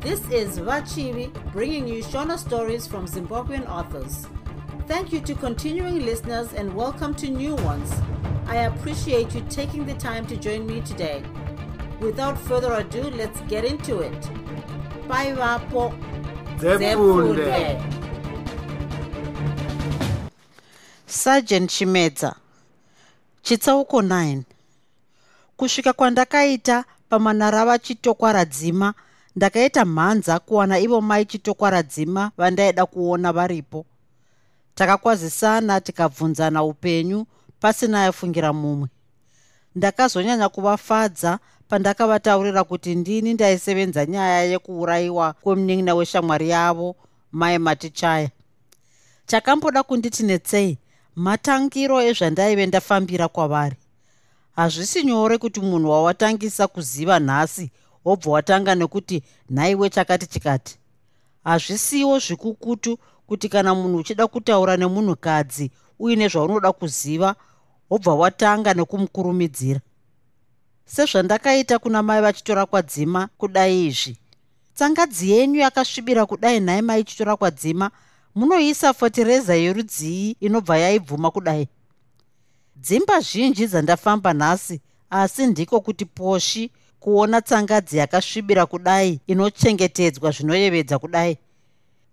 This is Vachivi bringing you Shona stories from Zimbabwean authors. Thank you to continuing listeners and welcome to new ones. I appreciate you taking the time to join me today. Without further ado, let's get into it. Bye, Vapo. Sergeant chimedza chitsauko 9 kusvika kwandakaita pamanara vachitokwaradzima ndakaita mhanza kuwana ivo mai chitokwaradzima vandaida kuona varipo. Takakwazisana tikabvunzana upenyu pasina aifungira mumwe. Ndakazonyanya kuvafadza pandakavataurira kuti ndini ndaisevenza nyaya yekuurayiwa kwemunin'ina weshamwari yavo mai matichaya chakamboda kunditi netsei matangiro ezvandaive ndafambira kwavari. Hazvisi nyore kuti munhu wawatangisa kuziva nhasi wobva watanga nekuti nhaiwe chakati chikati. Hazvisiwo zvikukutu kuti kana munhu uchida kutaura nemunhukadzi uine zvaunoda kuziva wobva watanga nekumukurumidzira. Sezvandakaita kuna mai vachitora kwadzima kudai izvi tsangadzi yenyu yakasvibira kudai nhai maichitora kwadzima munoisa fotireza yerudzii inobva yaibvuma kudai? Dzimba zhinji dzandafamba nhasi asi ndiko kuti poshi kuona tsangadzi yakasvibira kudai inochengetedzwa zvinoyevedza kudai.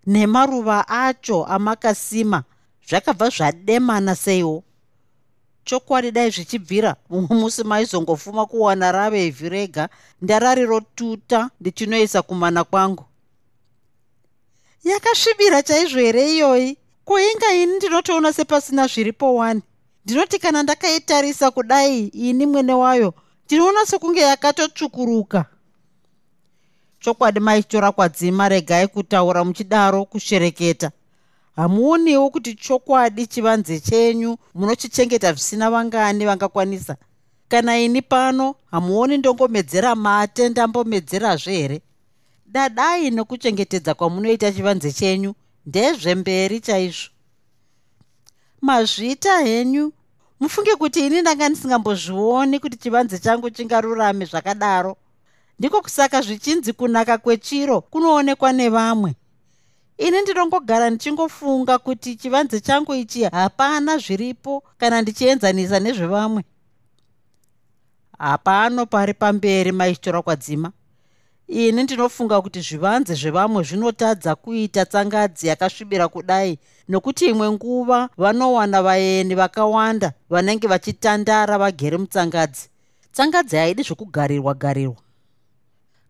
Nemaruva acho amakasima zvakabva zvademana seiwo. Chokwadi dai zvichibvira mumwe musi maizongofuma kuwana rave ivhi rega ndarari rotuta ndichinoisa kumana kwangu. Yakasvibira chaizvo here iyoyi? Kuinga ini ndinotoona sepasina zviripo wani? Ndinoti kana ndakaitarisa kudai ini mwene wayo ndinoona sekunge yakatotsvukuruka. Chokwadi maitora kwadzima regai kutaura muchidaro kushereketa. Hamuoniwo kuti chokwadi chivanze chenyu munochichengeta zvisina vangani vangakwanisa. Kana ini pano hamuoni ndongomedzera mate ndambomedzerazve here? Dadai nekuchengetedza kwamunoita chivanze chenyu ndezvemberi chaizvo. Mazvita henyu mufunge kuti ini ndanga ndisingambozvioni kuti chivanze changu chingarurame zvakadaro. Ndiko kusaka zvichinzi kunaka kwechiro kunoonekwa nevamwe. Ini ndinongogara ndichingofunga kuti chivanze changu ichi hapana zviripo kana ndichienzanisa nezvevamwe. Hapano pari pamberi maichitora kwadzima ini ndinofunga kuti zvivanze zvevamwe zvinotadza kuita tsangadzi yakasvibira kudai. Nokuti imwe nguva vanowana vaeni vakawanda vanenge vachitandara vagere mutsangadzi. Tsangadzi haidi zvokugarirwa garirwa.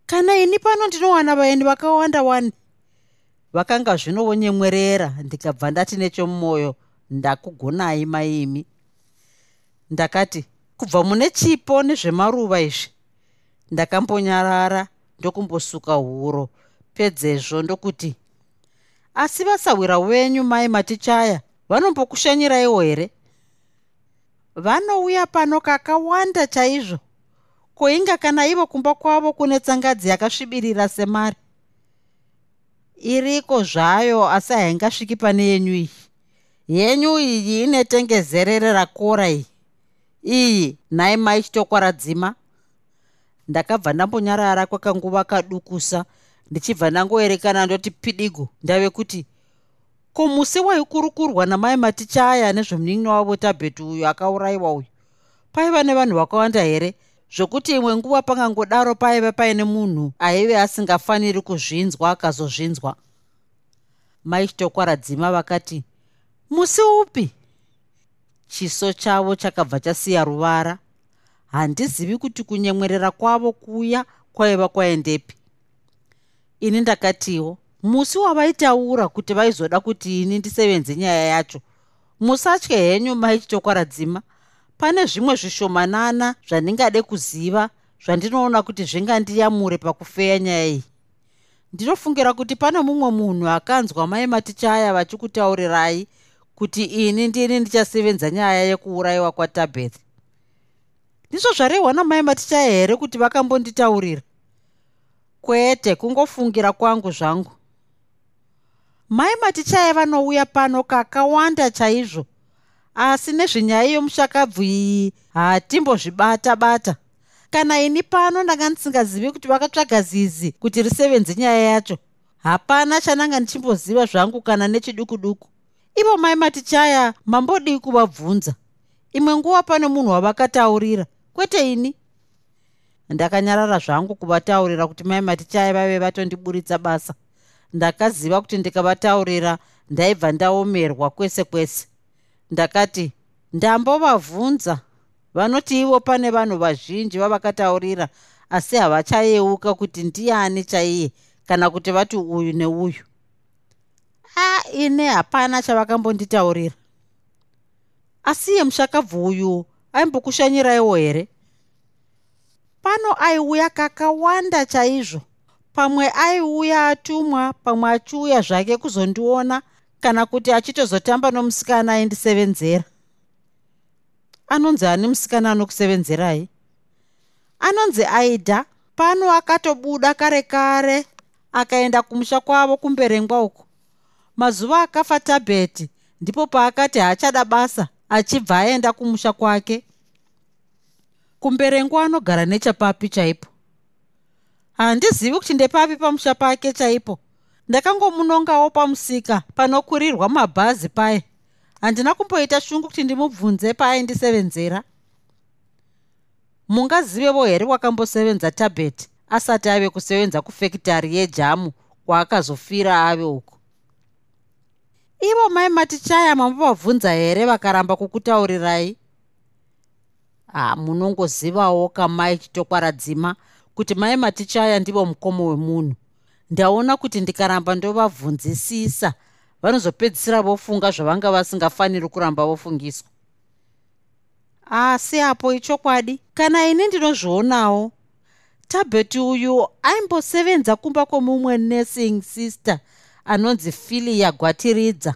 Kana ini pano ndinowana vaeni vakawanda wani? Vakanga zvinovonyemwerera ndikabva ndati nechomumwoyo ndakugonai maimi. Ndakati kubva mune chipo nezvemaruva izvi ndakambonyarara ndokumbosuka huro. Pedzezvo ndokuti asi vasawira wenyu mai matichaya vanombokushanyiraiwo here? Vanouya pano kakawanda chaizvo koinga kana ivo kumba kwavo kune tsangadzi yakasvibirira semari. Iriko zvayo asi haingasviki pane yenyu iyi? Yenyu iyi ine tengezerere rakora iyi. Iyi nhai mai chitokwaradzima ndakabva ndambonyarara kwakanguva kadukusa ndichibva ndangoerekana ndoti pidigu ndave kuti ko musi waikurukurwa namai matichaya nezvemunin'ina wavo tabheti uyu akaurayiwa uyu? Paiva nevanhu vakawanda here? Zvokuti imwe nguva pangangodaro paiva paine munhu aive asingafaniri kuzvinzwa akazozvinzwa. Mai chitokwaradzima vakati musi upi? Chiso chavo chakabva chasiya ruvara handizivi kuti kunyemwerera kwavo kuya kwaiva kwaendepi. Ini ndakatiwo musi wavaitaura kuti vaizoda kuti ini ndisevenze nyaya yacho musatye henyu maichitokwaradzima pane zvimwe zvishomanana zvandingade kuziva zvandinoona kuti zvingandiyamure pakufeya nyaya iyi. Ndinofungira kuti pane mumwe munhu akanzwa mai matichaya vachikutaurirai kuti ini ndini ndichasevenza nyaya yekuurayiwa kwatabeth ndizvo zvarehwa namai matichaya here kuti vakambonditaurira? Kwete kungofungira kwangu zvangu. Mai matichaya vanouya pano kakawanda chaizvo asi nezvenyaya yomushakabvu iyi hatimbozvibata bata kana ini pano ndanga ndisingazivi kuti vakatsvaga zizi kuti risevenze nyaya yacho hapana chananga ndichimboziva zvangu kana nechiduku duku ivo mai matichaya mambodii kuvabvunza. Imwe nguva pane munhu wavakataurira kwete ini? Ndakanyarara zvangu kuvataurira kuti mai matichaya vaive vatondiburitsa basa. Ndakaziva kuti ndikavataurira ndaibva ndaomerwa kwese kwese. Ndakati ndambovabvunza vanoti ivo pane vanhu vazhinji vavakataurira asi havachayeuka kuti ndiani chaiye kana kuti vati uyu neuyu. A ine hapana chavakambonditaurira. Asiye mushakabvu uyu aimbokushanyiraiwo here? Pano aiuya kakawanda chaizvo. Pamwe aiuya atumwa pamwe achiuya zvake kuzondiona kana kuti achitozotamba nomusikana aindisevenzera. Anonzi ani musikana anokusevenzerai anonzi aidha pano akatobuda kare kare akaenda kumusha kwavo kumberengwa uko. Mazuva akafa tabheti ndipo paakati haachada basa achibva aenda kumusha kwake. Kumberengwa anogara nechapapi chaipo. Handizivi kuti ndepapi pamusha pake chaipo. Ndakangomunongawo pamusika panokurirwa mabhazi paye. Handina kumboita shungu kuti ndimubvunze paaindisevenzera mungazivevo here wakambosevenza tabheti asati ave kusevenza kufekitari yejamu kwaakazofira ave uko ivo mai matichaya mambovabvunza here vakaramba kukutaurirai? Ha munongozivawo kamai chitokwaradzima kuti mai matichaya ndivo mukomo wemunhu. Ndaona kuti ndikaramba ndovabvunzisisa. Vanozopedzisira vofunga zvavanga vasingafaniri kuramba vofungiswa. Asi apo ichokwadi kana ini ndinozvionawo tabheti uyu aimbosevenza kumba kwomumwe nursing sister anonzi filia gwatiridza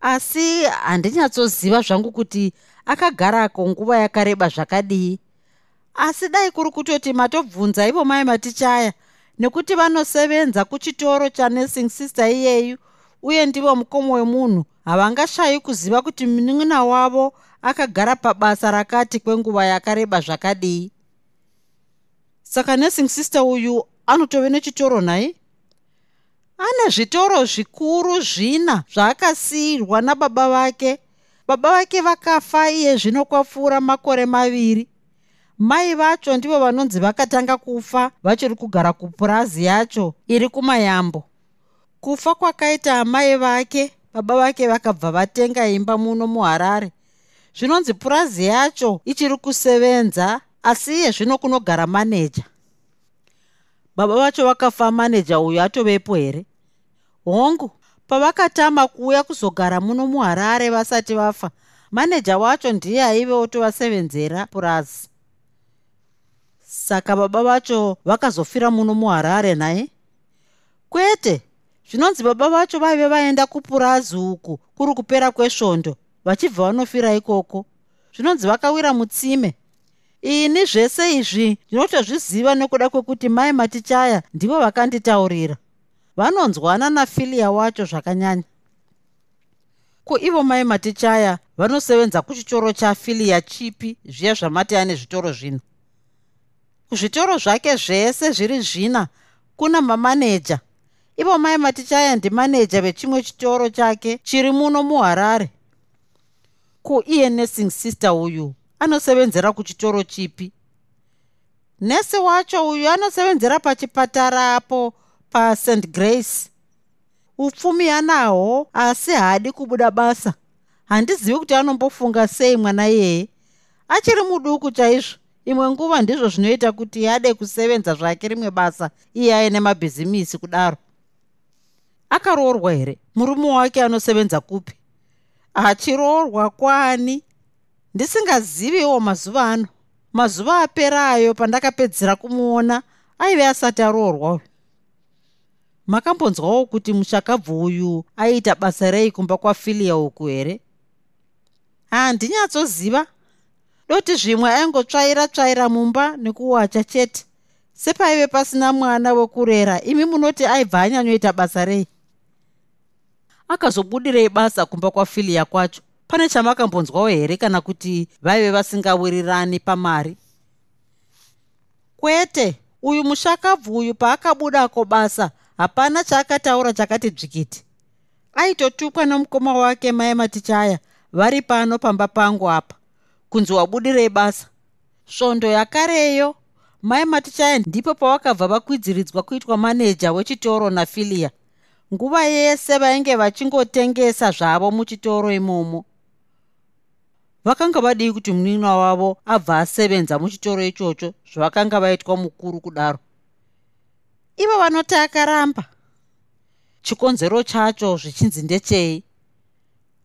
asi handinyatsoziva zvangu kuti akagarako nguva yakareba zvakadii. Asi dai kuri kutoti matobvunza ivo mai matichaya nekuti vanosevenza kuchitoro chanursing sister iyeyu uye ndivo mukomo wemunhu havangashayi kuziva kuti munun'una wavo akagara pabasa rakati kwenguva yakareba zvakadii. Saka nursing sister uyu anotove nechitoro nhai ane zvitoro zvikuru zvina zvaakasiyirwa nababa vake. Baba vake vakafa iye zvino kwapfuura makore maviri. Mai vacho ndivo vanonzi vakatanga kufa vachiri kugara kupurazi yacho iri kumayambo. Kufa kwakaita amai vake baba vake vakabva vatenga imba muno muharare. Zvinonzi purazi yacho ichiri kusevenza asi iye zvino kunogara maneja. Baba vacho vakafa maneja uyu atovepo here hongu pavakatama kuuya kuzogara muno muharare vasati vafa maneja wacho ndiye aive otovasevenzera purazi. Saka baba vacho vakazofira muno muharare nhaye kwete! Zvinonzi baba vacho vaive vaenda kupurazi uku kuri kupera kwesvondo vachibva vanofira ikoko. Zvinonzi vakawira mutsime. Ini zvese izvi ndinotozviziva nekuda kwekuti mai matichaya ndivo vakanditaurira vanonzwana nafilia wacho zvakanyanya. Kuivo mai matichaya vanosevenza kuchitoro chafilia chipi zviya zvamati ane zvitoro zvino. Kuzvitoro zvake zvese zviri zvina kuna mamaneja. Ivo mai matichaya ndimaneja vechimwe chitoro chake chiri muno muharare. Kuiye nursing sister uyu anosevenzera kuchitoro chipi. Nesi wacho uyu anosevenzera pachipatara apo past grace. Upfumi anahwo asi haadi kubuda basa. Handizivi kuti anombofunga sei mwana iyeye achiri muduku chaizvo imwe nguva ndizvo zvinoita kuti ade kusevenza zvake rimwe basa iye aine mabhizimisi kudaro. Akaroorwa here? Murume wake anosevenza kupi? Achiroorwa kwani? Ndisingaziviwo mazuva ano. Mazuva aperayo pandakapedzera kumuona aive asati aroorwa makambonzwawo kuti mushakabvu uyu aiita basa rei kumba kwafilia uku here? Handinyatsooziva doti zvimwe aingotsvaira tsvaira mumba nekuwacha chete. Sepaive pasina mwana wekurera imi munoti aibva anyanyoita basa rei? Akazobudirei basa kumba kwafilia kwacho. Pane chamakambonzwawo here kana kuti vaive vasingawirirani pamari? Kwete uyu mushakabvu uyu paakabudako basa hapana chaakataura chakati dzvikiti aitotukwa nomukoma wake mai matichaya vari pano pamba pangu apa. Kunzi wabudirei basa. Svondo yakareyo. Mai matichaya ndipo pavakabva vakwidziridzwa kuitwa maneja wechitoro nafilia. Nguva yese vainge vachingotengesa zvavo muchitoro imomo. Vakanga vadii kuti muninwa wavo abva asevenza muchitoro ichocho zvavakanga vaitwa mukuru kudaro ivo vanoti akaramba. Chikonzero chacho zvichinzi ndechei?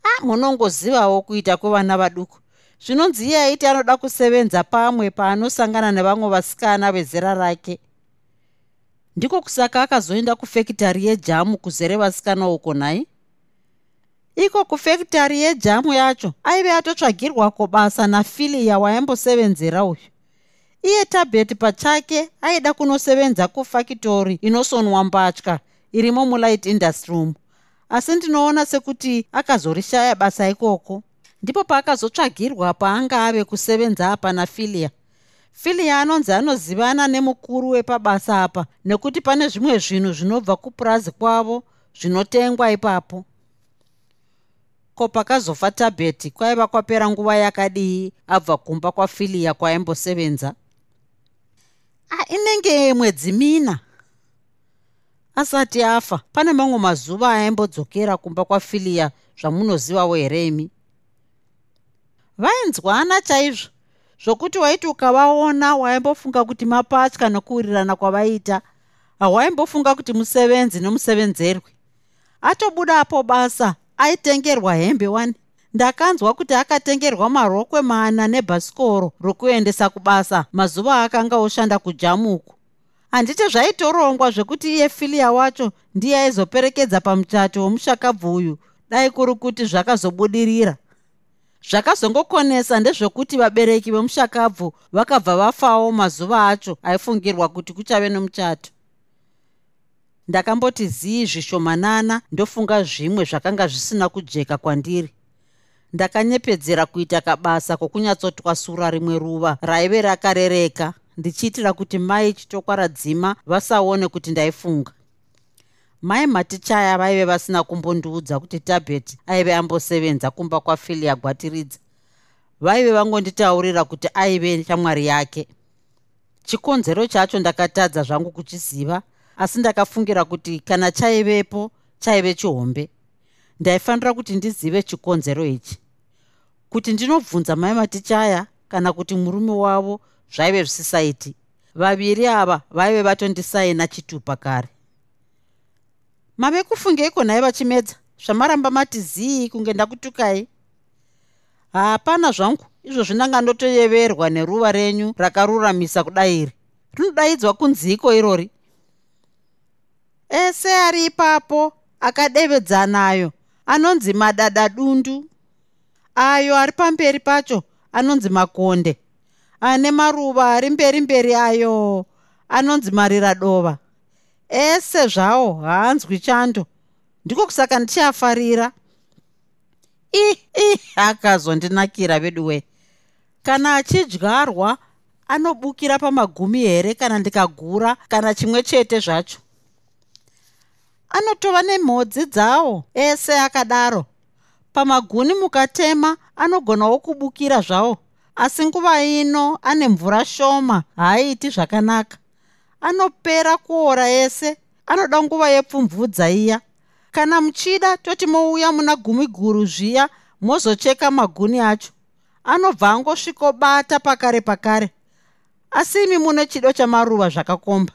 A munongozivawo kuita kwevana vaduku. Zvinonzi iye aiti anoda kusevenza pamwe paanosangana nevamwe vasikana vezera rake. Ndiko kusaka akazoenda kufekitari yejamu kuzere vasikana uko nhai iko kufekitari yejamu yacho aive atotsvagirwako basa nafilia waimbosevenzera uyu iye tabheti pachake aida kunosevenza kufakitori inosonwa mbatya irimo mulight industry room. Asi ndinoona sekuti akazorishaya basa ikoko. Ndipo paakazotsvagirwa paanga ave kusevenza apa nafilia filia anonzi anozivana nemukuru wepabasa apa nekuti pane zvimwe zvinhu zvinobva kupurazi kwavo zvinotengwa ipapo. Ko pakazofa tabheti kwaiva kwapera nguva yakadii abva kumba kwafilia kwaimbosevenza inenge mwedzi mina. Asati afa pane mamwe mazuva aimbodzokera kumba kwafilia zvamunozivawo here imi? Vainzwana chaizvo zvokuti waiti ukavaona waimbofunga kuti mapatya nokuwirirana kwavaita hawaimbofunga kuti musevenzi nomusevenzerwi. Atobudapo basa aitengerwa hembe wani ndakanzwa kuti akatengerwa marokwe mana nebhasikoro rokuendesa kubasa mazuva akanga oshanda kujamuku handiti zvaitorongwa zvekuti iye filia wacho ndiye aizoperekedza pamuchato womushakabvu uyu. Dai kuri kuti zvakazobudirira. Zvakazongokonesa ndezvekuti vabereki vemushakabvu vakabva vafawo mazuva acho aifungirwa kuti kuchave nomuchato. Ndakamboti zii zvishomanana ndofunga zvimwe zvakanga zvisina kujeka kwandiri ndakanyepedzera kuita kabasa kokunyatsotwasura rimwe ruva raive rakarereka. Ndichiitira kuti mai chitokwaradzima vasaone kuti ndaifunga. Mai matichaya vaive vasina kumbondiudza kuti tabheti aive ambosevenza kumba kwafilia gwatiridza. Vaive vangonditaurira kuti aive shamwari yake. Chikonzero chacho ndakatadza zvangu kuchiziva asi ndakafungira kuti kana chaivepo chaive chihombe ndaifanira kuti ndizive chikonzero ichi. Kuti ndinobvunza mai matichaya kana kuti murume wavo zvaive zvisisaiti vaviri ava vaive vatondisaina chitupa kare. Mave kufungeiko nhai vachimedza? Zvamaramba mati zii kunge ndakutukai? Hapana zvangu izvozvi ndanga ndotoyeverwa neruva renyu rakaruramisa kudai iri. Rinodaidzwa kunziko irori? Ese ari ipapo akadevedzanayo anonzi madadadundu ayo ari pamberi pacho anonzi makonde. Ane maruva ari mberi mberi ayo anonzi marira dova. Ese zvawo haanzwi chando. Ndiko kusaka ndichiafarira i i akazondinakira veduwe kana achidyarwa anobukira pamagumi here kana ndikagura kana chimwe chete zvacho anotova nemhodzi dzawo ese akadaro. Pamaguni mukatema anogonawo kubukira zvawo asi nguva ino ane mvura shoma haaiti zvakanaka. Anopera kuora ese anoda nguva yepfumvudza iya. Kana muchida toti mouya muna gumi guru zviya mozocheka maguni acho. Anobva angosvikobata pakare pakare asi imi mune chido chamaruva zvakakomba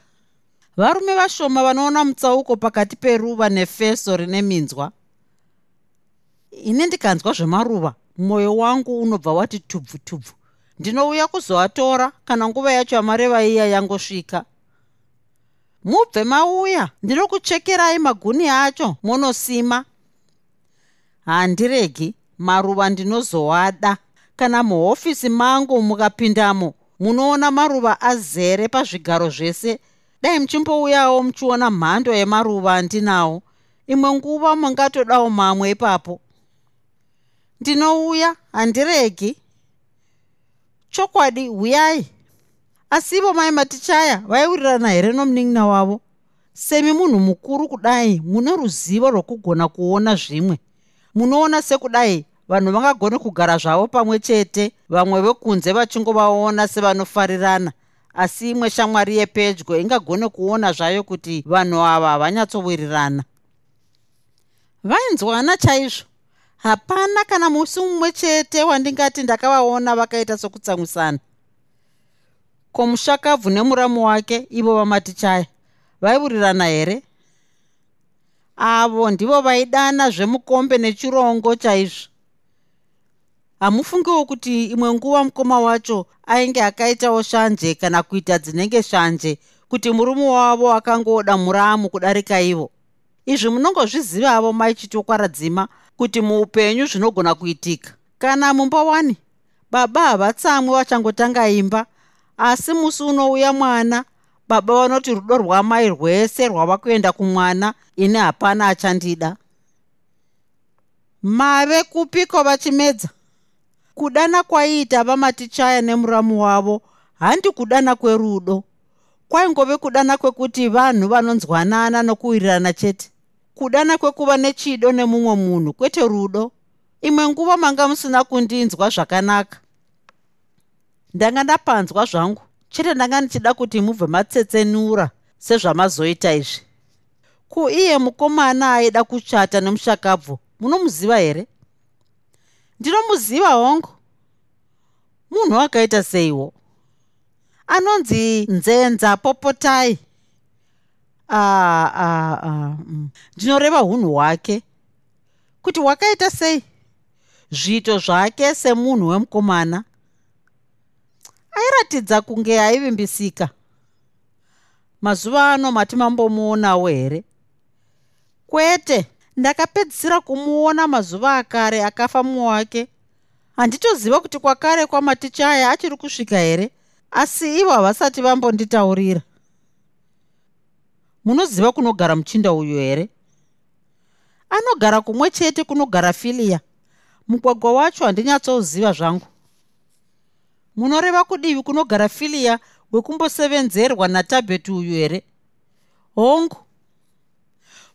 varume vashoma vanoona mutsauko pakati peruva nefeso rine minzwa. Ine ndikanzwa zvemaruva mwoyo wangu unobva wati tubvu tubvu. Ndinouya kuzoatora kana nguva yacho yamareva iya yangosvika. Mubve mauya ndinokuchekerai maguni acho munosima handiregi maruva ndinozowada kana muhofisi mangu mukapindamo munoona maruva azere pazvigaro zvese dai muchimbouyawo muchiona mhando yemaruva andinawo. Imwe nguva mungatodawo mamwe ipapo. Ndinouya handiregi. Chokwadi huyai. Asi ivo mai matichaya vaiwirirana here nomunin'ina wavo? Semi munhu mukuru kudai mune ruzivo rwokugona kuona zvimwe. Munoona sekudai vanhu vangagoni kugara zvavo pamwe chete vamwe vekunze vachingovaona sevanofarirana asi imwe shamwari yepedyo ingagone kuona zvayo kuti vanhu ava havanyatsowirirana vainzwana chaizvo hapana kana musi mumwe chete wandingati ndakavaona vakaita sokutsamwisana. Ko mushakabvu nemuramu wake ivo vamatichaya vaiurirana here? Avo ndivo vaidana zvemukombe nechirongo chaizvo hamufungiwo kuti imwe nguva mukoma wacho ainge akaitawo shanje kana kuita dzinenge shanje kuti murume wavo akangoda muramu kudarika ivo. Izvi munongozvizivavo maichitokwaradzima kuti muupenyu zvinogona kuitika. Kana mumba wani? Baba havatsamwe vachangotanga imba asi musi unouya mwana baba vanoti rudo rwamai rwese rwava kuenda kumwana ini hapana achandida. Mave kupiko vachimedza kudana kwaiita vamatichaya nemuramu wavo handi kudana kwerudo. Kwaingove kudana kwekuti vanhu vanonzwanana nokuwirirana chete. Kudana kwekuva nechido nemumwe munhu kwete rudo. Imwe nguva manga musina kundinzwa zvakanaka. Ndanga ndapanzwa zvangu. Chete ndanga ndichida kuti mubve matsetsenura sezvamazoita izvi. Kuiye mukomana aida kuchata nemushakabvu munomuziva here ndinomuziva hongu. Munhu akaita seiwo. Anonzi nzenza popotai. Ah, ah, ah, mm. ndinoreva unhu hwake. Kuti hwakaita sei? Zviito zvake semunhu wemukomana. Airatidza kunge aivimbisika. Mazuva ano mati mambomuonawo here? Kwete ndakapedzisira kumuona mazuva akare akafa mumwe wake. Handitoziva kuti kwakare kwamaticha aya achiri kusvika here? Asi ivo havasati vambonditaurira. Munoziva kunogara muchinda uyu here? Anogara kumwe chete kunogara filiya. Mugwagwa wacho handinyatsoziva zvangu. Munoreva kudivi kunogara filiya wekumbosevenzerwa natabheti uyu here? Hongu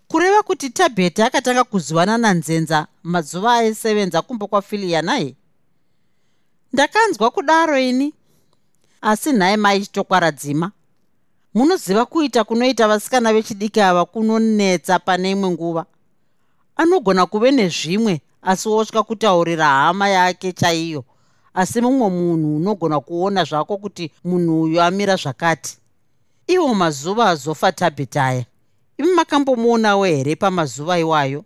kureva kuti tabheti akatanga kuzivana nanzenza mazuva aisevenza kumba kwafiliya naye? Ndakanzwa kudaro ini asi nhaye maichitokwaradzima munoziva kuita kunoita vasikana vechidiki ava kunonetsa pane imwe nguva. Anogona kuve nezvimwe asi wotya kutaurira hama yake chaiyo. Asi mumwe munhu unogona kuona zvako kuti munhu uyu amira zvakati. Iwo mazuva azofa tabhetaya imi makambomuonawo here pamazuva iwayo?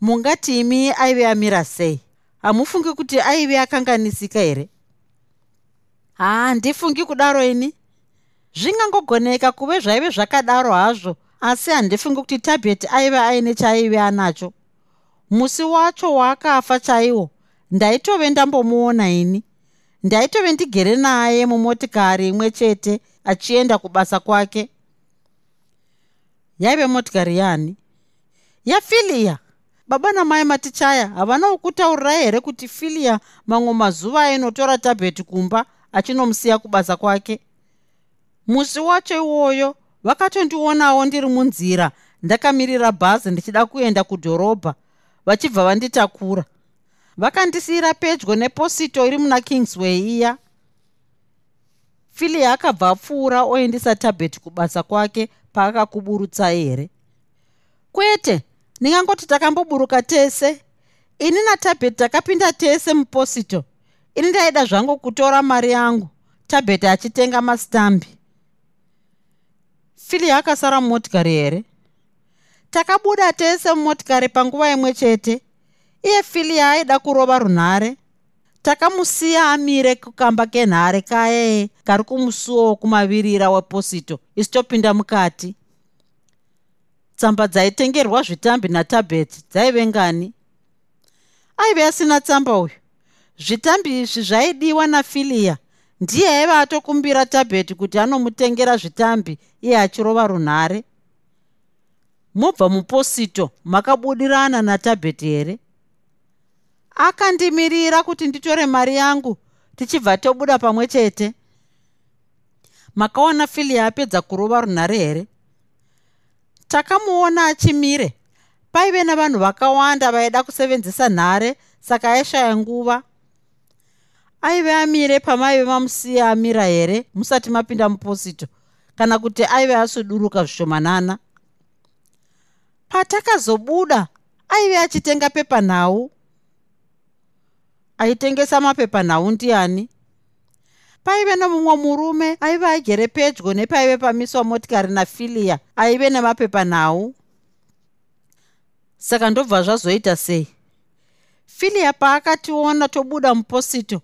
Mungati imi aive amira sei? Hamufungi kuti aive akanganisika here? Handifungi kudaro ini. Zvingangogoneka kuve zvaive zvakadaro hazvo asi handifungi kuti tabheti aive aine chaaive anacho. Musi wacho waakafa chaiwo ndaitove ndambomuona ini. Ndaitove ndigere naye mumotikari imwe chete achienda kubasa kwake yaive motikari yani? Yafiliya baba namai matichaya havanawo kutaurirai here kuti filiya mamwe mazuva ainotora tabheti kumba achinomusiya kubasa kwake? Musi wacho iwoyo vakatondionawo ndiri munzira ndakamirira bhazi ndichida kuenda kudhorobha vachibva vanditakura. Vakandisiyira pedyo neposito iri muna kingsway iya. Filiya akabva apfuura oendesa tabheti kubasa kwake paakakuburutsa here? Kwete ndingangoti takamboburuka tese. Ini natabheti takapinda tese muposito. Ini ndaida zvangu kutora mari yangu. Tabheti achitenga masitambi. Filiya akasara mumotikari here? Takabuda tese mumotikari panguva imwe chete. Iye filiya aida kurova runhare takamusiya amire kukamba kenhare kaye kari kumusuwo wokumavirira weposito isi topinda mukati. Tsamba dzaitengerwa zvitambi natabheti dzaive ngani? Aive asina tsamba uyu. Zvitambi izvi zvaidiwa nafiliya ndiye aiva atokumbira tabheti kuti anomutengera zvitambi iye achirova runhare. Mobva muposito makabudirana natabheti here akandimirira kuti nditore mari yangu tichibva tobuda pamwe chete. Makaona filia apedza kurova runhare here? Takamuona achimire. Paive navanhu vakawanda vaida kusevenzisa nhare saka aishaya nguva. Aive amire pamaive mamusiya amira here? Musati mapinda muposito. Kana kuti aive asuduruka zvishomanana. Patakazobuda aive achitenga pepanhau aitengesa mapepanhau ndiani? Paive nomumwe murume aive agere pedyo nepaive pamiswa motikari nafilia aive nemapepanhau saka ndobva zvazoita sei? Filia paakationa tobuda muposito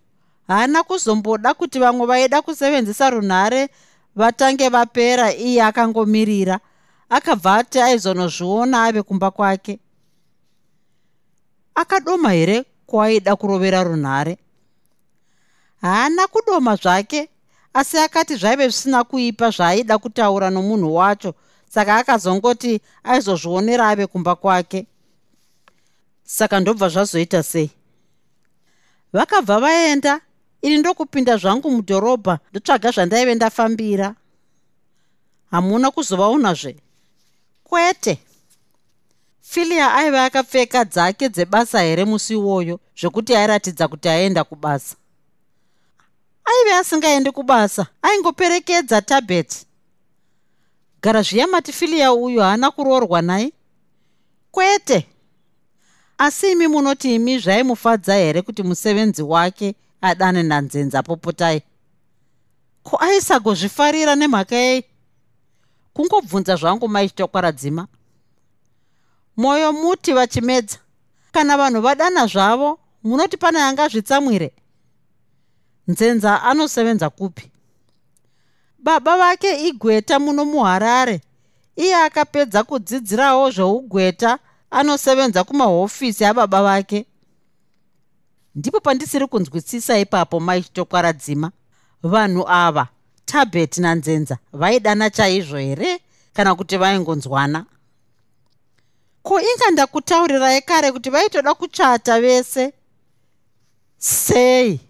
haana kuzomboda kuti vamwe vaida kusevenzisa runhare vatange vapera iye akangomirira akabva ati aizonozviona ave kumba kwake. Akadoma here kwaaida kurovera runhare. Haana kudoma zvake asi akati zvaive zvisina kuipa zvaaida kutaura nomunhu wacho saka akazongoti aizozvionera ave kumba kwake. Saka ndobva zvazoita sei? Vakabva vaenda ini ndokupinda zvangu mudhorobha ndotsvaga zvandaive ndafambira. Hamuna kuzovaonazve? Kwete filia aiva akapfeka dzake dzebasa here musi iwoyo zvekuti airatidza kuti aenda kubasa? Aive asingaendi kubasa aingoperekedza tabet gara zviya mati filia uyu haana kuroorwa nai. Kwete! Asi imi munoti imi zvaimufadza here kuti musevenzi wake adane nanzenza popotai? Ko aisagozvifarira nemhaka yei? Kungobvunza zvangu maichitokwaradzima mwoyo muti vachimedza. Kana vanhu vadana zvavo munoti pane angazvitsamwire nzenza anosevenza kupi? Baba vake igweta muno muharare. Iye akapedza kudzidzirawo zveugweta anosevenza kumahofisi ababa vake. Ndipo pandisiri kunzwisisa ipapo maichitokwaradzima vanhu ava tabet nanzenza vaidana chaizvo here? Kana kuti vaingonzwana ko inga ndakutaurirai kare kuti vaitoda kuchata vese? Sei?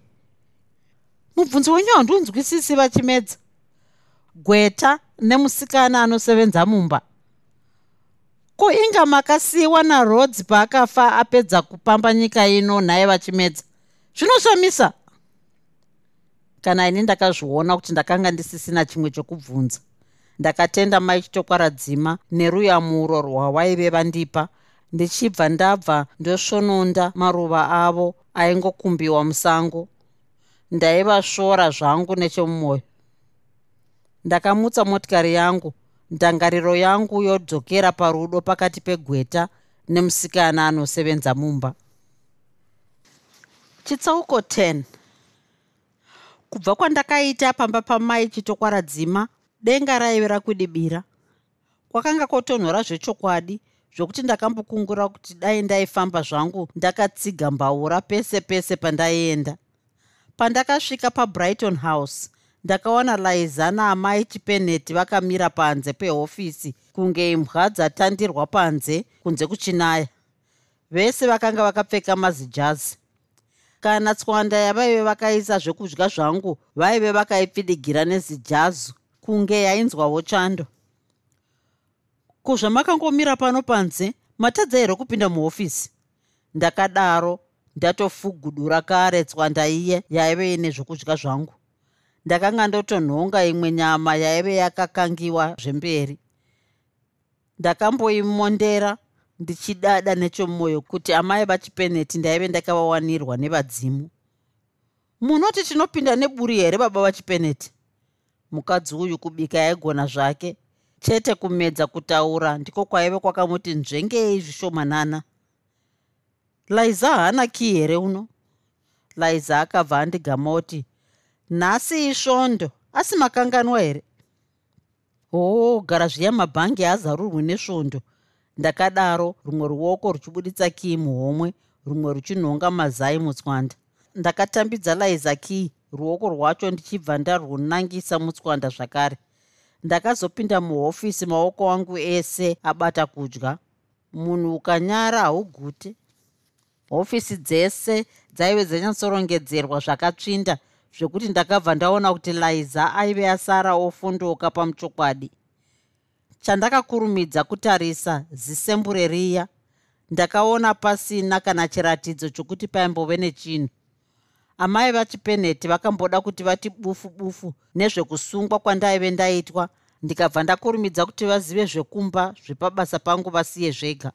Mubvunzo wenyu handunzwisisi vachimedza. Gweta nemusikana anosevenza mumba. Ko inga makasiyiwa narodzi paakafa apedza kupamba nyika ino nhaye vachimedza? Zvinoshamisa kana ini ndakazviona kuti ndakanga ndisisina chimwe chokubvunza ndakatenda maichitokwaradzima neruyamuro rwawaive vandipa. Ndichibva ndabva ndosvononda maruva avo aingokumbiwa musango. Ndaivashora zvangu nechemumwoyo ndakamutsa motikari yangu ndangariro yangu yodzokera parudo pakati pegweta nemusikana anosevenza mumba. Chitsauko 10 kubva kwandakaita pamba pamai chitokwaradzima denga raive rakudibira kwakanga kotonhora zvechokwadi zvokuti ndakambokungura kuti dai ndaifamba zvangu ndakatsiga mbaura pese pese pandaienda pandakasvika pabrighton house ndakaona liza naamai chipeneti vakamira panze pehofisi kunge imbwa dzatandirwa panze kunze kuchinaya. Vese vakanga vakapfeka mazijazi. Kana tswanda yavaive vakaisa zvekudya zvangu vaive vakaipfidigira nezijazi kunge yainzwawo chando kuzvamakangomira pano panze matadza here kupinda muhofisi? Ndakadaro ndatofugudura kare tswanda iye yaive ine zvokudya zvangu. Ndakanga ndotonhonga imwe nyama yaive yakakangiwa zvemberi. Ndakamboimondera ndichidada nechomwoyo kuti amai vachipeneti ndaive ndakavawanirwa nevadzimu. Munoti tinopinda neburi here baba vachipeneti mukadzi uyu kubika yaigona zvake. Chete kumedza kutaura ndiko kwaive kwakamuti nzvengei zvishomanana. Laiza haana kii here uno? Laiza akabva andigamoti nhasi isvondo asi makanganwa here? Hoo oh, gara zviya mabhangi azarurwi nesvondo. Ndakadaro rumwe ruoko ruchibuditsa kii muhomwe rumwe ruchinhonga mazai mutswanda. Ndakatambidza laiza kii ruoko rwacho ndichibva ndarwunangisa mutswanda zvakare. Ndakazopinda muhofisi maoko angu ese abata kudya. Munhu ukanyara haugute hofisi dzese dzaive dzanyatsorongedzerwa zvakatsvinda zvekuti ndakabva ndaona kuti liza aive asara ofondoka pamuchokwadi. Chandakakurumidza kutarisa zisembure riya ndakaona pasina kana chiratidzo chokuti paimbove nechinhu amai vachipenheti vakamboda kuti vati bufu bufu nezvekusungwa kwandaive ndaitwa. Ndikabva ndakurumidza kuti vazive zvekumba zvepabasa pangu vasiye zvega.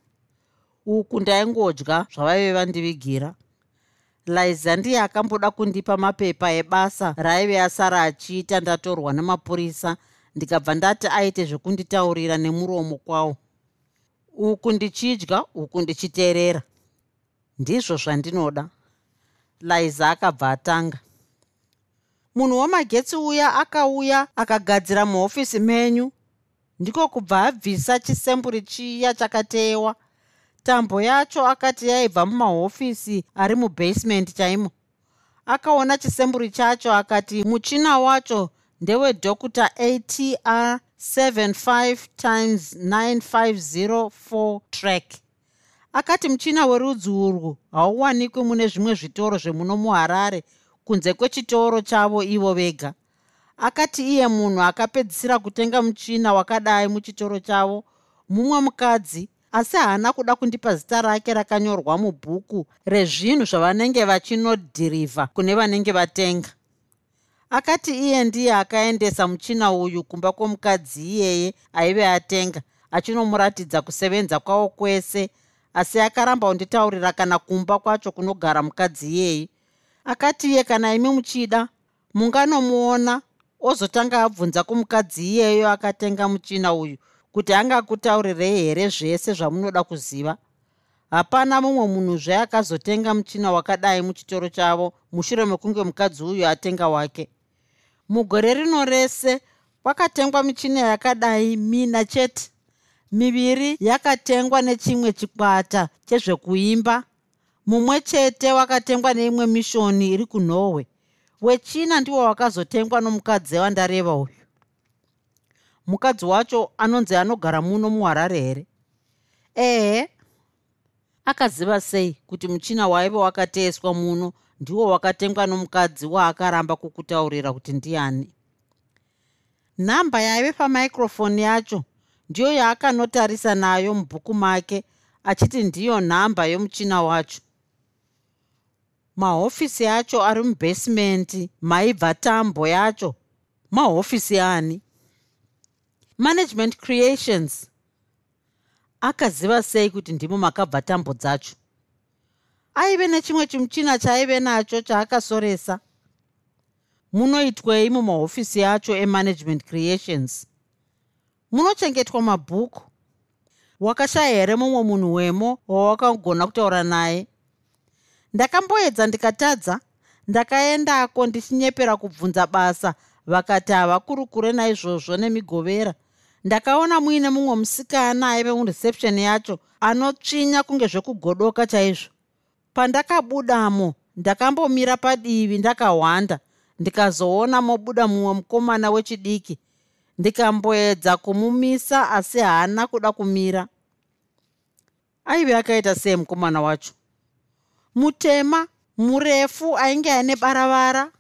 Uku ndaingodya zvavaive vandivigira. Liza ndiye akamboda kundipa mapepa ebasa raaive asara achiita ndatorwa nemapurisa ndikabva ndati aite zvekunditaurira nemuromo kwawo. Uku ndichidya uku ndichiteerera. Ndizvo zvandinoda liza akabva atanga. Munhu wamagetsi uya akauya akagadzira muhofisi menyu. Ndiko kubva abvisa chisemburi chiya chakatewa tambo yacho akati yaibva mumahofisi ari mubasement chaimo. Akaona chisemburi chacho akati muchina wacho ndewedhokuta atr 75 times 9504 track akati muchina werudzi urwu hauwanikwi mune zvimwe zvitoro zvemuno muharare kunze kwechitoro chavo ivo vega. Akati iye munhu akapedzisira kutenga muchina wakadai muchitoro chavo mumwe mukadzi asi haana kuda kundipa zita rake rakanyorwa mubhuku rezvinhu zvavanenge vachinodhirivha kune vanenge vatenga. Akati iye ndiye akaendesa muchina uyu kumba kwomukadzi iyeye aive atenga achinomuratidza kusevenza kwavo kwese asi akaramba kunditaurira kana kumba kwacho kunogara mukadzi iyeye akati iye kana imi muchida munganomuona ozotanga abvunza kumukadzi iyeyo akatenga muchina uyu kuti angakutaurirei here zvese zvamunoda kuziva? Hapana mumwe munhuzve akazotenga muchina wakadai muchitoro chavo mushure mekunge mukadzi uyu atenga wake. Mugore rino rese kwakatengwa michina yakadai mina chete miviri yakatengwa nechimwe chikwata chezvekuimba. Mumwe chete wakatengwa neimwe mishoni iri kunorway wechina ndiwo wakazotengwa nomukadzi wandareva uyu. Mukadzi wacho anonzi anogara muno muharare here? Ehe akaziva sei kuti muchina waive wakateeswa muno ndiwo wakatengwa nomukadzi waakaramba kukutaurira kuti ndiani? Nhamba yaive pamicrofoni yacho ndiyo yaakanotarisa nayo mubhuku make achiti ndiyo nhamba yomuchina wacho. Mahofisi acho ari mubhesimendi maibva tambo yacho. Mahofisi ani management creations. Akaziva sei kuti ndimo makabva tambo dzacho? Aive nechimwe chimuchina chaaive nacho chaakasoresa? Munoitwei mumahofisi acho emanagement creations munochengetwa mabhuku. Wakashaya here mumwe munhu wemo wawakagona kutaura naye? Ndakamboedza ndikatadza ndakaendako ndichinyepera kubvunza basa vakati havakurukure naizvozvo nemigovera. Ndakaona muine mumwe musikana aive mureception yacho anotsvinya kunge zvekugodoka chaizvo. Pandakabudamo ndakambomira padivi ndakahwanda. Ndikazoona mobuda mumwe mukomana wechidiki ndikamboedza kumumisa asi haana kuda kumira. Aive akaita sei mukomana wacho? Mutema murefu ainge aine baravara.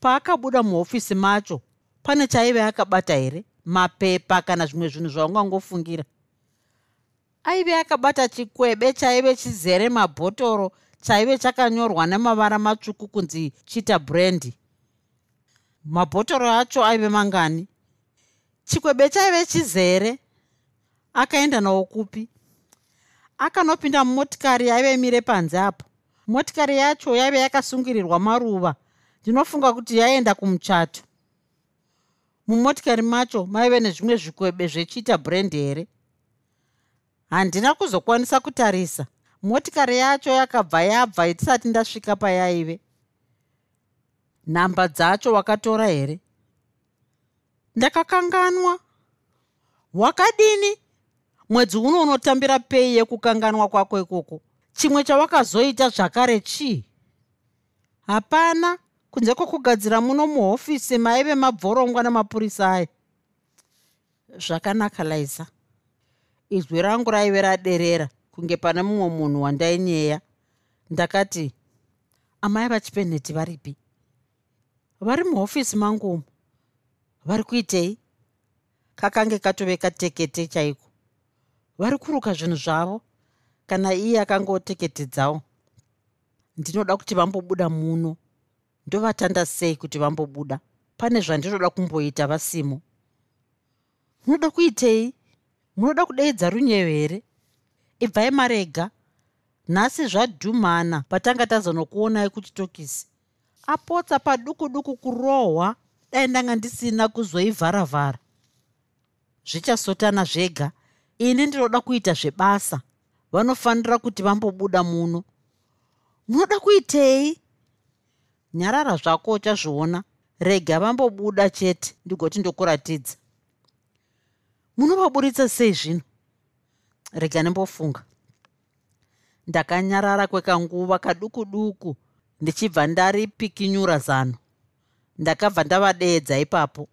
Paakabuda muhofisi macho pane chaive akabata here? Mapepa kana zvimwe zvinhu zvaungangofungira. Aive akabata chikwebe chaive chizere mabhotoro chaive chakanyorwa nemavara matsvuku kunzi chita brendi mabhotoro acho aive mangani. Chikwebe chaive chizere. Akaenda nawo kupi. Akanopinda mumotikari yaive mire panze apo. Motikari yacho yaive yakasungirirwa maruva. Ndinofunga kuti yaenda kumuchato. Mumotikari macho maive nezvimwe zvikwebe zvechiita brand here? Handina kuzokwanisa kutarisa. Motikari yacho yakabva yabva itisati ndasvika payaive nhamba dzacho wakatora here? Ndakakanganwa. Wakadini? Mwedzi uno unotambira pei yekukanganwa kwako ikoko? Chimwe chawakazoita zvakare chii? Hapana. Kunze kwokugadzira muno muhofisi maive mabvorongwa namapurisa aya zvakanaka liza. Izwi rangu raive raderera kunge pane mumwe munhu wandainyeya. Ndakati amai vachipenheti varipi vari muhofisi mangumo vari kuitei? Kakange katoveka tekete chaiko? Vari kuruka zvinhu zvavo? Kana iye akangoteketedzawo? Ndinoda kuti vambobuda muno. Ndovatanda sei kuti vambobuda? Pane zvandinoda kumboita vasimo munoda kuitei? Munoda kudeidza runyeyo here? Ibvai marega. Nhasi zvadhumhana patanga tazonokuonai kuchitokisi apotsa paduku duku kurohwa dai ndanga ndisina kuzoivharavhara. Zvichasotana zvega. Ini ndinoda kuita zvebasa. Vanofanira kuti vambobuda muno. Munoda kuitei? Nyarara zvako uchazviona. Rega vambobuda chete. Ndigoti ndokuratidza. Munovaburitsa sei zvino? Rega nembofunga ndakanyarara kwekanguva kaduku duku ndichibva ndaripikinyura zano. Ndakabva ndavadeedza ipapo.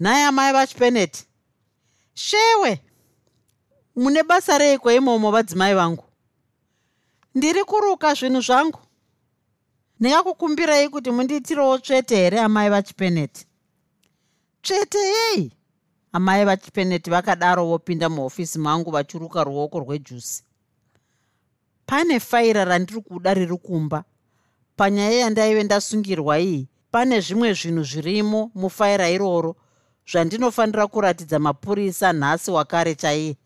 Nhai amai vachipeneti shewe mune basa reiko imomo vadzimai vangu? Ndiri kuruka zvinhu zvangu. Ndingakukumbirei kuti mundiitirewo tsvete here amai vachipeneti tsvete yei amai vachipeneti vakadaro vopinda muhofisi mangu vachiruka ruoko rwejusi. Pane faira randiri kuda riri kumba panyaya yandaive ndasungirwa iyi pane zvimwe zvinhu zvirimo mufaira iroro zvandinofanira kuratidza mapurisa nhasi wakare chaiye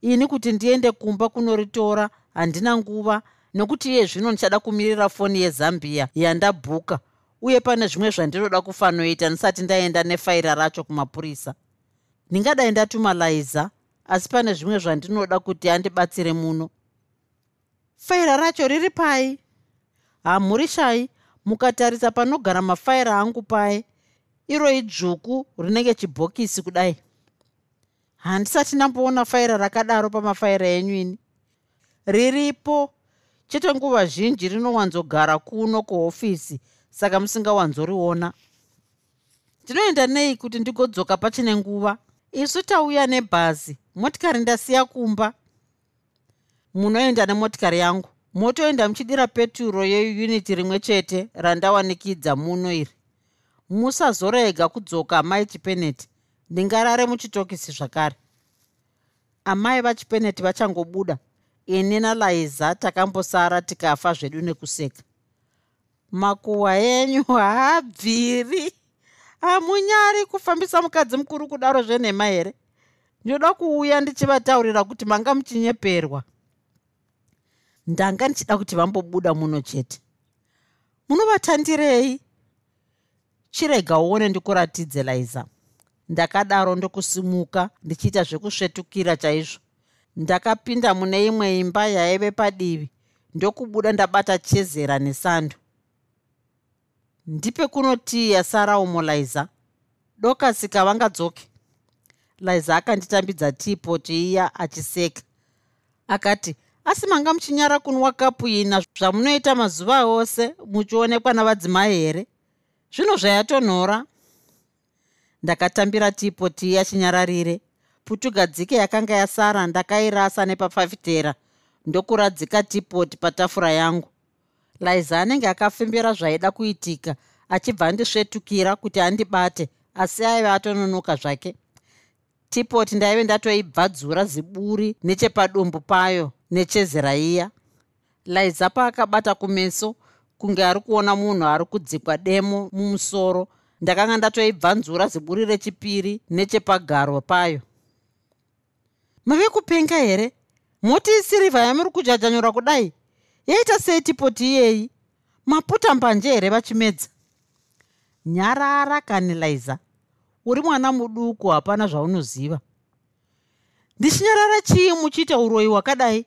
ini kuti ndiende kumba kunoritora handina nguva nokuti iye zvino ndichada kumirira foni yezambia yandabhuka uye pane zvimwe zvandinoda kufanoita ndisati ndaenda nefaira racho kumapurisa. Ndingadai ndatuma laiza asi pane zvimwe zvandinoda kuti andibatsire muno. Faira racho riri pai hamuri shai mukatarisa panogara mafaira angu pai iro idzvuku rinenge chibhokisi kudai. Handisati ndamboona faira rakadaro pamafaira enyu ini. Riripo. Chete nguva zhinji rinowanzogara kuno kuhofisi saka musingawanzoriona. Ndinoenda nei kuti ndigodzoka pachine nguva? Isu tauya nebhazi motikari ndasiya kumba. Munoenda nemotikari yangu motoenda muchidira peturo yeyuniti rimwe chete randawanikidza muno iri. Musazorega kudzoka amai chipeneti. Ndingarare muchitokisi zvakare. Amai vachipeneti vachangobuda. Ini nalaiza takambosara tikafa zvedu nekuseka. Makuhwa enyu haabviri. Hamunyari kufambisa mukadzi mukuru kudaro zvenhema here? Ndinoda kuuya ndichivataurira kuti manga muchinyeperwa ndanga ndichida kuti vambobuda muno chete. Munovatandirei chirega uone ndikuratidze laiza ndakadaro ndokusimuka ndichiita zvekusvetukira chaizvo. Ndakapinda mune imwe imba yaive padivi ndokubuda ndabata chezera nesando ndipe kunotii yasara umo laiza dokasika vangadzoke laiza akanditambidza tiipoti iya achiseka. Akati asi manga muchinyara kunwa kapu ina zvamunoita mazuva ose muchionekwa navadzimai here? Zvino zvayatonhora. Ndakatambira tiipoti iya chinyararire putugadzike yakanga yasara ndakairasa nepafafitera. Ndokuradzika tipoti patafura yangu. Laiza anenge akafembera zvaida kuitika achibva andisvetukira kuti andibate asi aiva atononoka zvake tipoti ndaive ndatoibvadzura ziburi nechepadumbu payo nechezera iya laiza paakabata kumeso kunge ari kuona munhu ari kudzikwa demo mumusoro. Ndakanga ndatoibvanzura ziburi rechipiri nechepagaro payo. Mave kupenga here? Moti isirivha yamuri kujajanyura kudai? Yaita sei tipoti iyeyi maputa mbanje here vachimedza? Nyarara kani laiza uri mwana muduku hapana zvaunoziva. Ndichinyarara chii muchiita uroyi hwakadai.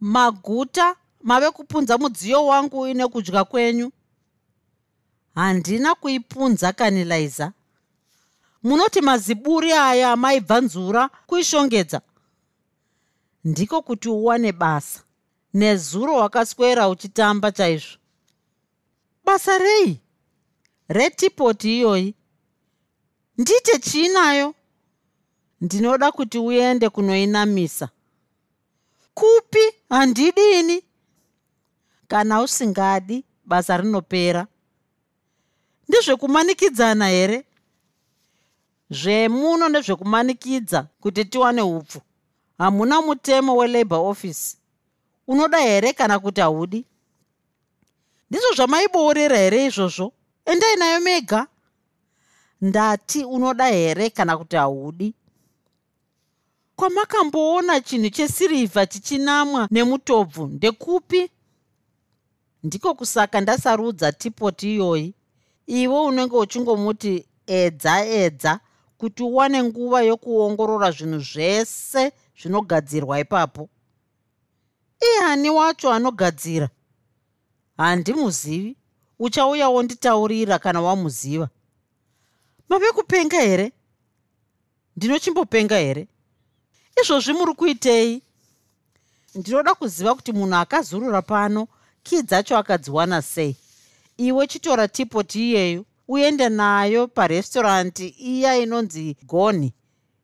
Maguta mave kupunza mudziyo wangu ine kudya kwenyu. Handina kuipunza kani laiza. Munoti maziburi aya maibvanzura kuishongedza. Ndiko kuti uwane basa. Nezuro wakaswera uchitamba chaizvo. Basa rei? Retipoti iyoyi ndite chiinayo ndinoda kuti uende kunoinamisa. Kupi? Handidini. Kana usingadi basa rinopera. Ndezvekumanikidzana here? Zvemuno ndezvekumanikidza kuti tiwane upfu. Hamuna mutemo welabour office. Unoda here kana kuti haudi ndizvo zvamaiboorera here izvozvo? Endai nayo mega ndati unoda here kana kuti haudi? Kwamakamboona chinhu chesirivha chichinamwa nemutobvu ndekupi? Ndiko kusaka ndasarudza tipoti iyoyi. Iwe unenge uchingomuti edza edza kuti uwane nguva yokuongorora zvinhu zvese zvinogadzirwa ipapo. Ihani wacho anogadzira? Handimuzivi. Uchauyawo nditaurira kana wamuziva mave kupenga here? Ndinochimbopenga here? Izvozvi muri kuitei? Ndinoda kuziva kuti munhu akazurura pano kii dzacho akadziwana sei. Iwe chitora tipoti iyeyo uende nayo parestoranti iya inonzi goni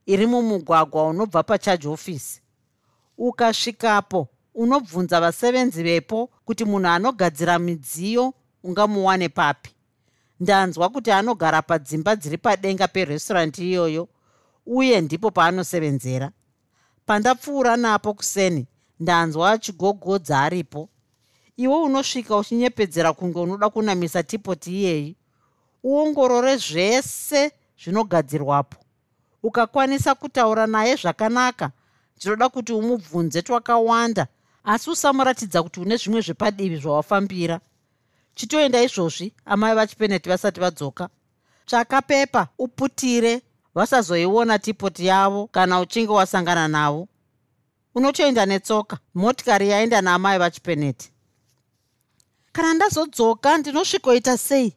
iri mumugwagwa unobva pacharge office ukasvikapo unobvunza vasevenzi vepo kuti munhu anogadzira midziyo ungamuwane papi ndanzwa kuti anogara padzimba dziri padenga perestauranti iyoyo uye ndipo paanosevenzera. Pandapfuura napo kuseni ndanzwa achigogodza aripo iwe unosvika uchinyepedzera kunge unoda kunamisa tipoti iyeyi uongorore zvese zvinogadzirwapo. Ukakwanisa kutaura naye zvakanaka ndinoda kuti umubvunze twakawanda asi usamuratidza kuti une zvimwe zvepadivi zvawafambira chitoenda izvozvi amai vachipeneti vasati vadzoka. Tsvaka pepa uputire vasazoiona tipoti yavo kana uchinge wasangana navo. Unotoenda netsoka motikari yaenda naamai vachipeneti. Kana ndazodzoka ndinosvikoita sei?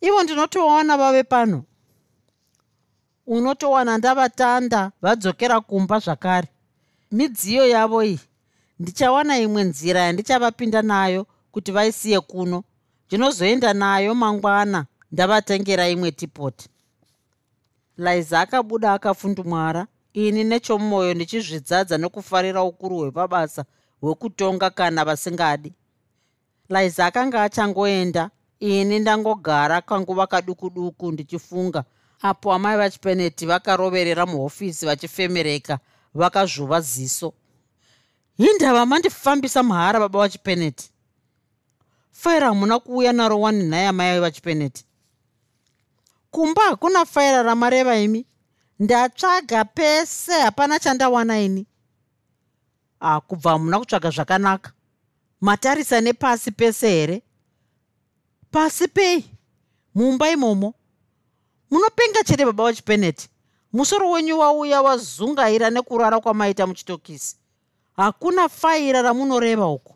Ivo ndinotovaona vave pano. Unotowana ndavatanda vadzokera kumba zvakare. Midziyo yavo iyi ndichawana imwe nzira yandichavapinda nayo kuti vaisiye kuno ndinozoenda nayo mangwana ndavatengera imwe tipoti. Liza akabuda akafundumwara ini nechomwoyo ndichizvidzadza nokufarira ukuru hwepabasa hwekutonga kana vasingadi. Liza akanga achangoenda ini ndangogara kanguva kaduku duku ndichifunga apo amai vachipeneti vakaroverera muhofisi vachifemereka vakazvuva ziso. Hindava mandifambisa muhara baba vachipeneti faira hamuna kuuya naro wani nhai amai vachipeneti. Kumba hakuna faira ramareva imi. Ndatsvaga pese hapana chandawana ini. Akubva hamuna kutsvaga zvakanaka. Matarisa nepasi pese here? Pasi pei. Mumba imomo. Munopenga chete baba wachipeneti musoro wenyu wauya wazungaira nekurara kwamaita muchitokisi. Hakuna faira ramunoreva uku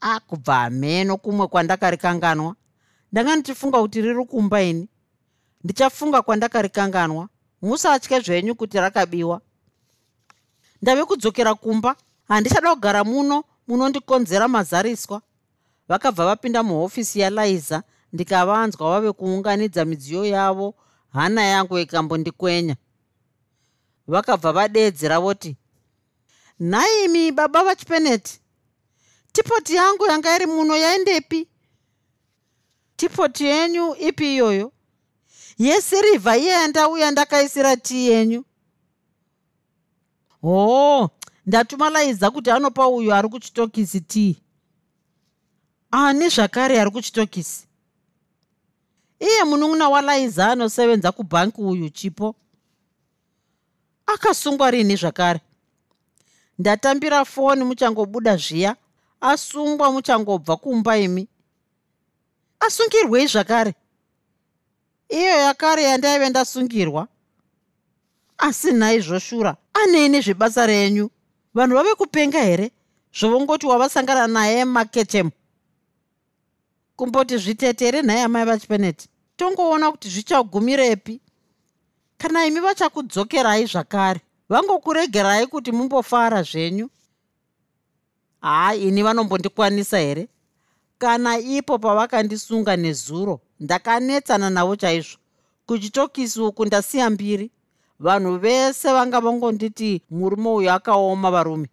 akubva hameno kumwe kwandakarikanganwa. Ndanga ndichifunga kuti riri kumba ini. Ndichafunga kwandakarikanganwa. Musatye zvenyu kuti rakabiwa. Ndave kudzokera kumba. Handichada kugara muno munondikonzera mazariswa. Vakabva vapinda muhofisi yaliza ndikavanzwa vave kuunganidza midziyo yavo hana yangu ikambondikwenya. Vakabva vadeedzera voti nhaimi baba vachipeneti tipoti yangu yanga iri muno yaendepi tipoti yenyu ipi iyoyo? Yesirivha iye yandauya ndakaisira tii yenyu. Hoo ndatuma laiza kuti anopa uyo ari kuchitokisi tii ani zvakare ari kuchitokisi? Iye munun'una walaiza anosevenza kubhanki uyu chipo? Akasungwa rini zvakare. Ndatambira foni muchangobuda zviya asungwa muchangobva kumba imi. Asungirwei zvakare? Iyo yakare yandaive ndasungirwa? Asi naizvoshura anei zvebasa renyu. Vanhu vave kupenga here? Zvovongoti wavasangana naye maketemu kumboti zvitetere nhai amai vachipeneti tongoona kuti zvichagumirepi. Kana imi vachakudzokerai zvakare vangokuregerai kuti mumbofara zvenyu haa ini vanombondikwanisa here? Kana ipo pavakandisunga nezuro ndakanetsana navo chaizvo. Kuchitokisi uku ndasiya mbiri. Vanhu vese vanga vangonditi murume uyu akaoma varume.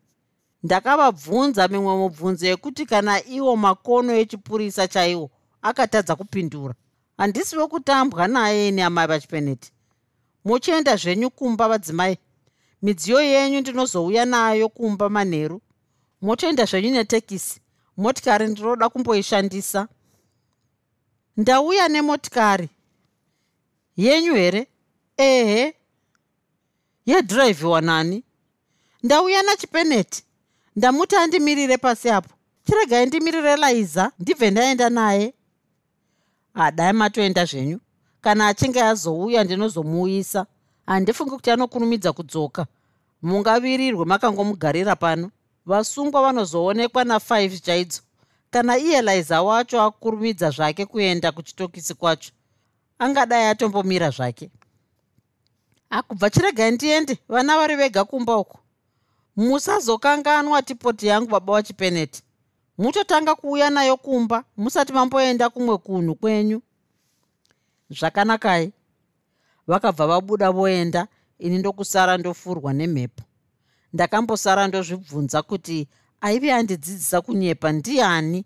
Ndakavabvunza mimwe mubvunzo yekuti kana iwo makono echipurisa chaiwo akatadza kupindura. Handisi wekutambwa naye neamai vachipeneti. Muchienda zvenyu kumba vadzimai. Midziyo yenyu ndinozouya nayo kumba manheru motoenda zvenyu netekisi. Motikari ndinoda kumboishandisa. Ndauya nemotikari yenyu here? Ehe. Yedhiraivhiwa nani? Ndauya nachipeneti. Ndamuti andimirire pasi apo. Chiregai ndimirire laiza ndibve ndaenda naye. Hadai matoenda zvenyu. Kana achinge azouya ndinozomuuyisa handifungi kuti anokurumidza kudzoka. Mungavirirwe makangomugarira pano vasungwa vanozoonekwa na5 chaidzo. Kana iye laiza wacho akurumidza zvake kuenda kuchitokisi kwacho angadai atombomira zvake. Akubva chiregai ndiende vana vari vega kumba uko musazokanganwa tipoti yangu baba wachipeneti mutotanga kuuya nayo kumba musati mamboenda kumwe kunhu kwenyu. Zvakanakai vakabva vabuda voenda ini ndokusara ndofurwa nemhepo ndakambosara ndozvibvunza kuti aive andidzidzisa kunyepa ndiani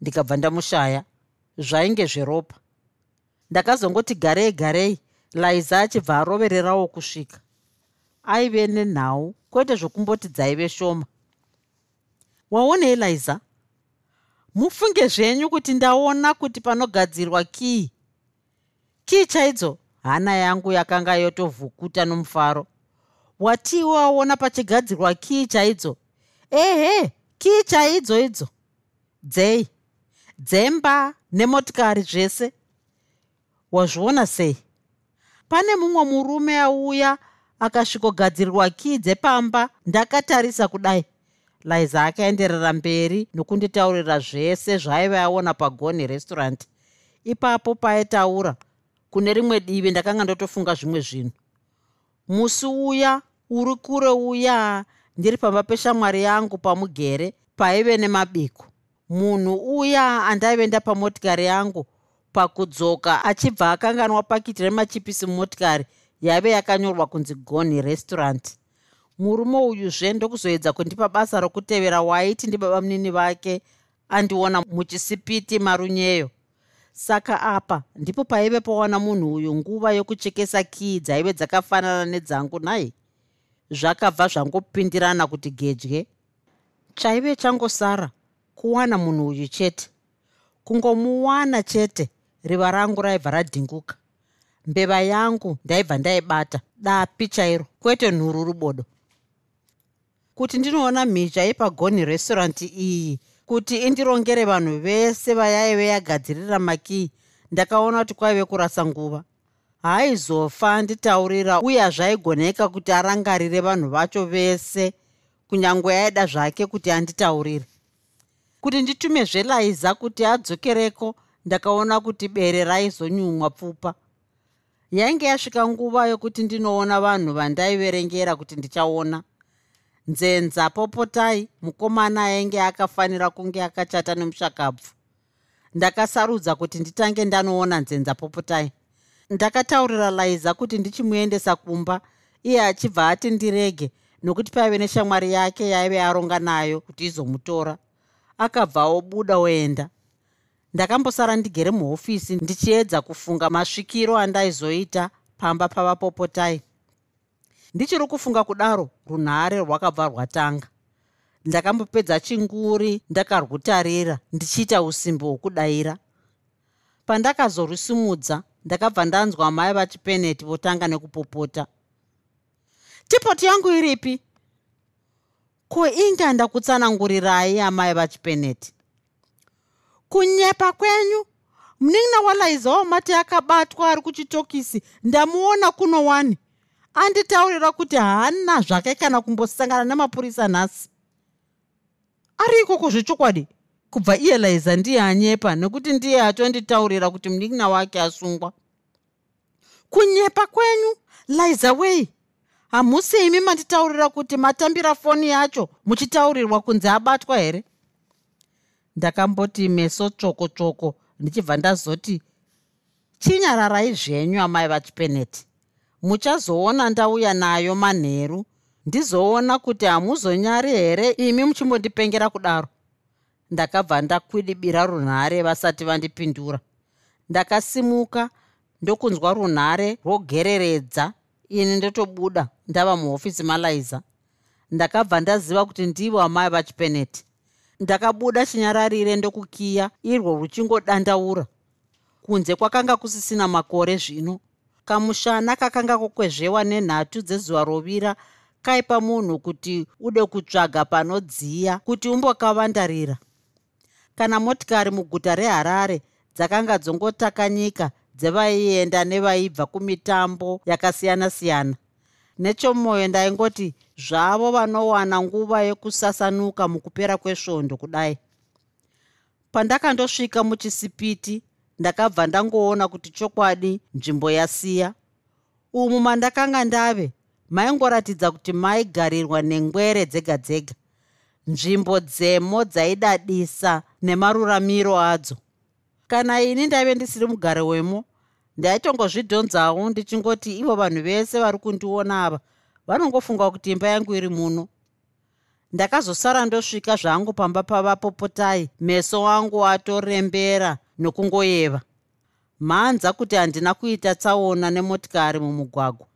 ndikabva ndamushaya zvainge zveropa. Ndakazongoti garei garei laiza achibva arovererawo kusvika. Aive nenhau kwete zvokumboti dzaive shoma. Waonei laiza? Mufunge zvenyu kuti ndaona kuti panogadzirwa kii. Kii chaidzo? Hana yangu yakanga yotovhukuta nomufaro watiwo waona pachigadzirwa kii chaidzo? Ehe kii chaidzo idzo? Dzei. Dzemba nemotikari zvese. Wazviona sei? Pane mumwe murume auya akasvikogadzirirwa kii dzepamba. Ndakatarisa kudai. Laiza akaenderera mberi nokunditaurira zvese zvaaiva aona pagoni restaurant. Ipapo paaitaura kune rimwe divi ndakanga ndotofunga zvimwe zvinhu musi uya uri kure uya ndiri pamba peshamwari yangu pamugere paive nemabiko. Munhu uya andaive ndapamotikari yangu pakudzoka achibva akanganwa pakiti remachipisi mumotikari yaive yakanyorwa kunzi goni restaurant. Murume uyuzve ndokuzoedza kundipa basa rokutevera waiti ndibaba munini vake andiona muchisipiti marunyeyo saka apa ndipo paive pawana munhu uyu nguva yokuchekesa kii dzaive dzakafanana nedzangu nai zvakabva zvangopindirana kuti gedye. Chaive changosara kuwana munhu uyu chete. Kungomuwana chete riva rangu raibva radhinguka. Mbeva yangu ndaibva ndaibata dapi chairo kwete nhuru rubodo. Kuti ndinoona mhizha yepagoni restaurant iyi kuti indirongere vanhu vese vayaive yagadzirira makii ndakaona kuti kwaive kurasa nguva. Haaizofa nditaurira uye hazvaigoneka kuti arangarire vanhu vacho vese kunyange aida zvake kuti anditaurire. Kuti nditume zvelaiza kuti adzokereko ndakaona kuti bere raizonyumwa pfupa. Yainge yasvika nguva yokuti ndinoona vanhu vandaiverengera kuti ndichaona nzenza popotai mukomana ainge akafanira kunge akachata nemushakabvu ndakasarudza kuti nditange ndanoona nzenza popotai. Ndakataurira laiza kuti ndichimuendesa kumba iye achibva ati ndirege nokuti paive neshamwari yake yaive aronga nayo kuti izomutora. Akabva obuda oenda. Ndakambosara ndigere muhofisi ndichiedza kufunga masvikiro andaizoita pamba pavapopotai ndichiri kufunga kudaro runhare rwakabva rwatanga. Ndakambopedza chinguri ndakarwutarira ndichiita usimbi hwokudayira. Pandakazorusumudza ndakabva ndanzwa mai vachipeneti votanga nekupopota. Tipoti yangu iripi? Ko inga ndakutsanangurirai amai vachipeneti kunyepa kwenyu. Munin'ina walaizawo mati akabatwa ari kuchitokisi ndamuona kuno wani anditaurira kuti haana zvake kana kumbosangana nemapurisa nhasi. Ari ikoko zvechokwadi? Kubva iye laiza ndiye anyepa nekuti ndiye atonditaurira kuti munin'ina wake asungwa. Kunyepa kwenyu? Laiza wei! Hamusi imi manditaurira kuti matambira foni yacho muchitaurirwa kunzi abatwa here? Ndakamboti meso tsvoko tsvoko ndichibva ndazoti chinyararai zvenyu amai vachipeneti muchazoona ndauya nayo manheru. Ndizoona kuti hamuzonyari here imi muchimbondipengera kudaro? Ndakabva ndakwidibira runhare vasati vandipindura. Ndakasimuka ndokunzwa runhare rwogereredza ini ndotobuda ndava muhofisi malaiza. Ndakabva ndaziva kuti ndivo amai vachipeneti. Ndakabuda chinyararire ndokukiya irwo ruchingodandaura. Kunze kwakanga kusisina makore zvino kamushana kakanga kukwezvewa nenhatu dzezuva rovira kaipa munhu kuti ude kutsvaga panodziya kuti umbokavandarira. Kana motikari muguta reharare dzakanga dzongotakanyika dzevaienda nevaibva kumitambo yakasiyana-siyana nechomwoyo ndaingoti zvavo vanowana nguva yekusasanuka mukupera kwesvondo kudai. Pandakandosvika muchisipiti ndakabva ndangoona kuti chokwadi nzvimbo yasiya. Umu mandakanga ndave maingoratidza kuti maigarirwa nengwere dzega dzega. Nzvimbo dzemo dzaidadisa nemaruramiro adzo. Kana ini ndaive ndisiri mugare wemo ndaitongozvidhonzawo ndichingoti ivo vanhu vese vari kundiona ava vanongofunga kuti imba yangu iri muno. Ndakazosara ndosvika zvangu pamba pavapopotai meso wangu atorembera nokungoyeva mhanza kuti handina kuita tsaona nemotikari mumugwagwa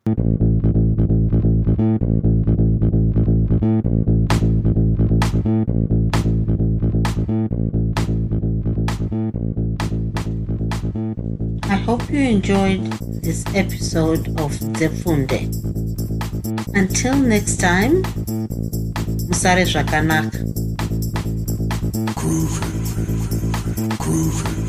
I hope you enjoyed this episode of Zefunde. Until next time, Musare Zvakanaka. Groovy. Groovy.